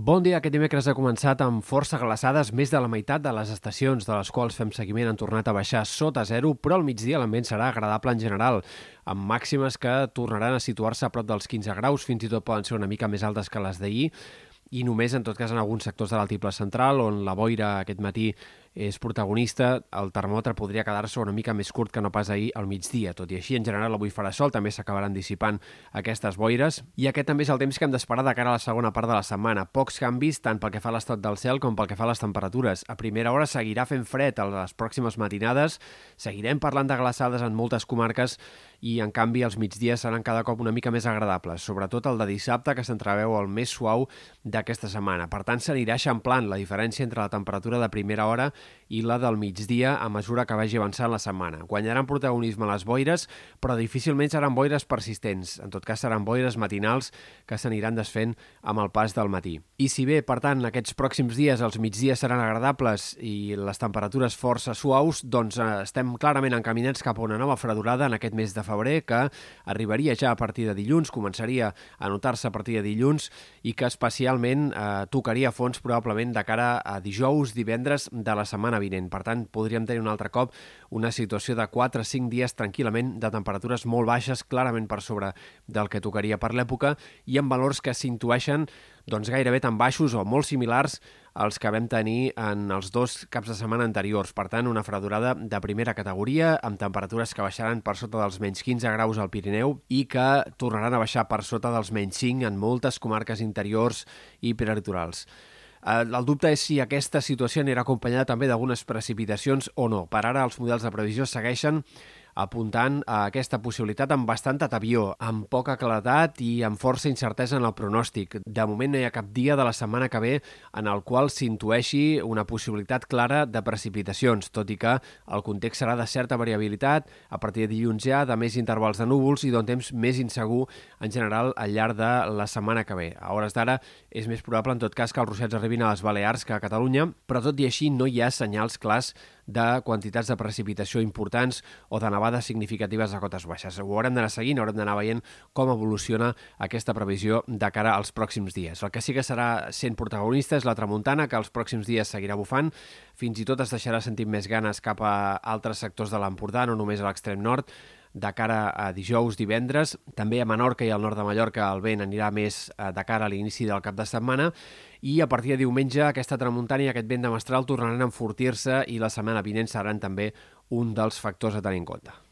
Bon dia. Aquest dimecres ha començat amb força glaçades. Més de la meitat de les estacions de les quals fem seguiment han tornat a baixar sota zero, però al migdia l'ambient serà agradable en general, amb màximes que tornaran a situar-se a prop dels 15 graus, fins i tot poden ser una mica més altes que les d'ahir, i només, en tot cas, en alguns sectors de l'altiple central, on la boira aquest matí és protagonista, el termòmetre podria quedar-se una mica més curt que no pas ahir al migdia. Tot i així, en general, avui farà sol, també s'acabaran dissipant aquestes boires, i aquest també és el temps que hem d'esperar de cara a la segona part de la setmana. Pocs canvis, tant pel que fa a l'estat del cel com pel que fa a les temperatures. A primera hora seguirà fent fred a les pròximes matinades, seguirem parlant de glaçades en moltes comarques, i en canvi els migdies seran cada cop una mica més agradables, sobretot el de dissabte que s'entreveu el més suau d'aquesta setmana. Per tant, s'anirà eixamplant la diferència entre la temperatura de primera hora la del migdia a mesura que vagi avançant la setmana. Guanyaran protagonisme les boires, però difícilment seran boires persistents. En tot cas, seran boires matinals que s'aniran desfent amb el pas del matí. I si bé, per tant, aquests pròxims dies els migdies seran agradables i les temperatures força suaus, doncs eh, estem clarament encaminats cap a una nova fredurada en aquest mes de febrer que arribaria ja a partir de dilluns, començaria a notar-se a partir de dilluns i que especialment eh, tocaria fons probablement de cara a dijous, divendres de la setmana vinent. Per tant, podríem tenir un altre cop una situació de 4 o 5 dies tranquil·lament de temperatures molt baixes, clarament per sobre del que tocaria per l'època, i amb valors que s'intueixen doncs, gairebé tan baixos o molt similars als que vam tenir en els dos caps de setmana anteriors. Per tant, una fredurada de primera categoria, amb temperatures que baixaran per sota dels menys 15 graus al Pirineu i que tornaran a baixar per sota dels menys 5 en moltes comarques interiors i prelitorals. Eh, el dubte és si aquesta situació anirà acompanyada també d'algunes precipitacions o no. Per ara, els models de previsió segueixen apuntant a aquesta possibilitat amb bastant atavió, amb poca claredat i amb força incertesa en el pronòstic. De moment no hi ha cap dia de la setmana que ve en el qual s'intueixi una possibilitat clara de precipitacions, tot i que el context serà de certa variabilitat a partir de dilluns ja, de més intervals de núvols i d'un temps més insegur en general al llarg de la setmana que ve. A hores d'ara és més probable en tot cas que els ruixats arribin a les Balears que a Catalunya, però tot i així no hi ha senyals clars de quantitats de precipitació importants o de nevades significatives a cotes baixes. Ho haurem d'anar seguint, haurem d'anar veient com evoluciona aquesta previsió de cara als pròxims dies. El que sí que serà sent protagonista és la tramuntana, que els pròxims dies seguirà bufant, fins i tot es deixarà sentir més ganes cap a altres sectors de l'Empordà, no només a l'extrem nord, de cara a dijous, divendres. També a Menorca i al nord de Mallorca el vent anirà més eh, de cara a l'inici del cap de setmana i a partir de diumenge aquesta tramuntana i aquest vent de mestral tornaran a enfortir-se i la setmana vinent seran també un dels factors a tenir en compte.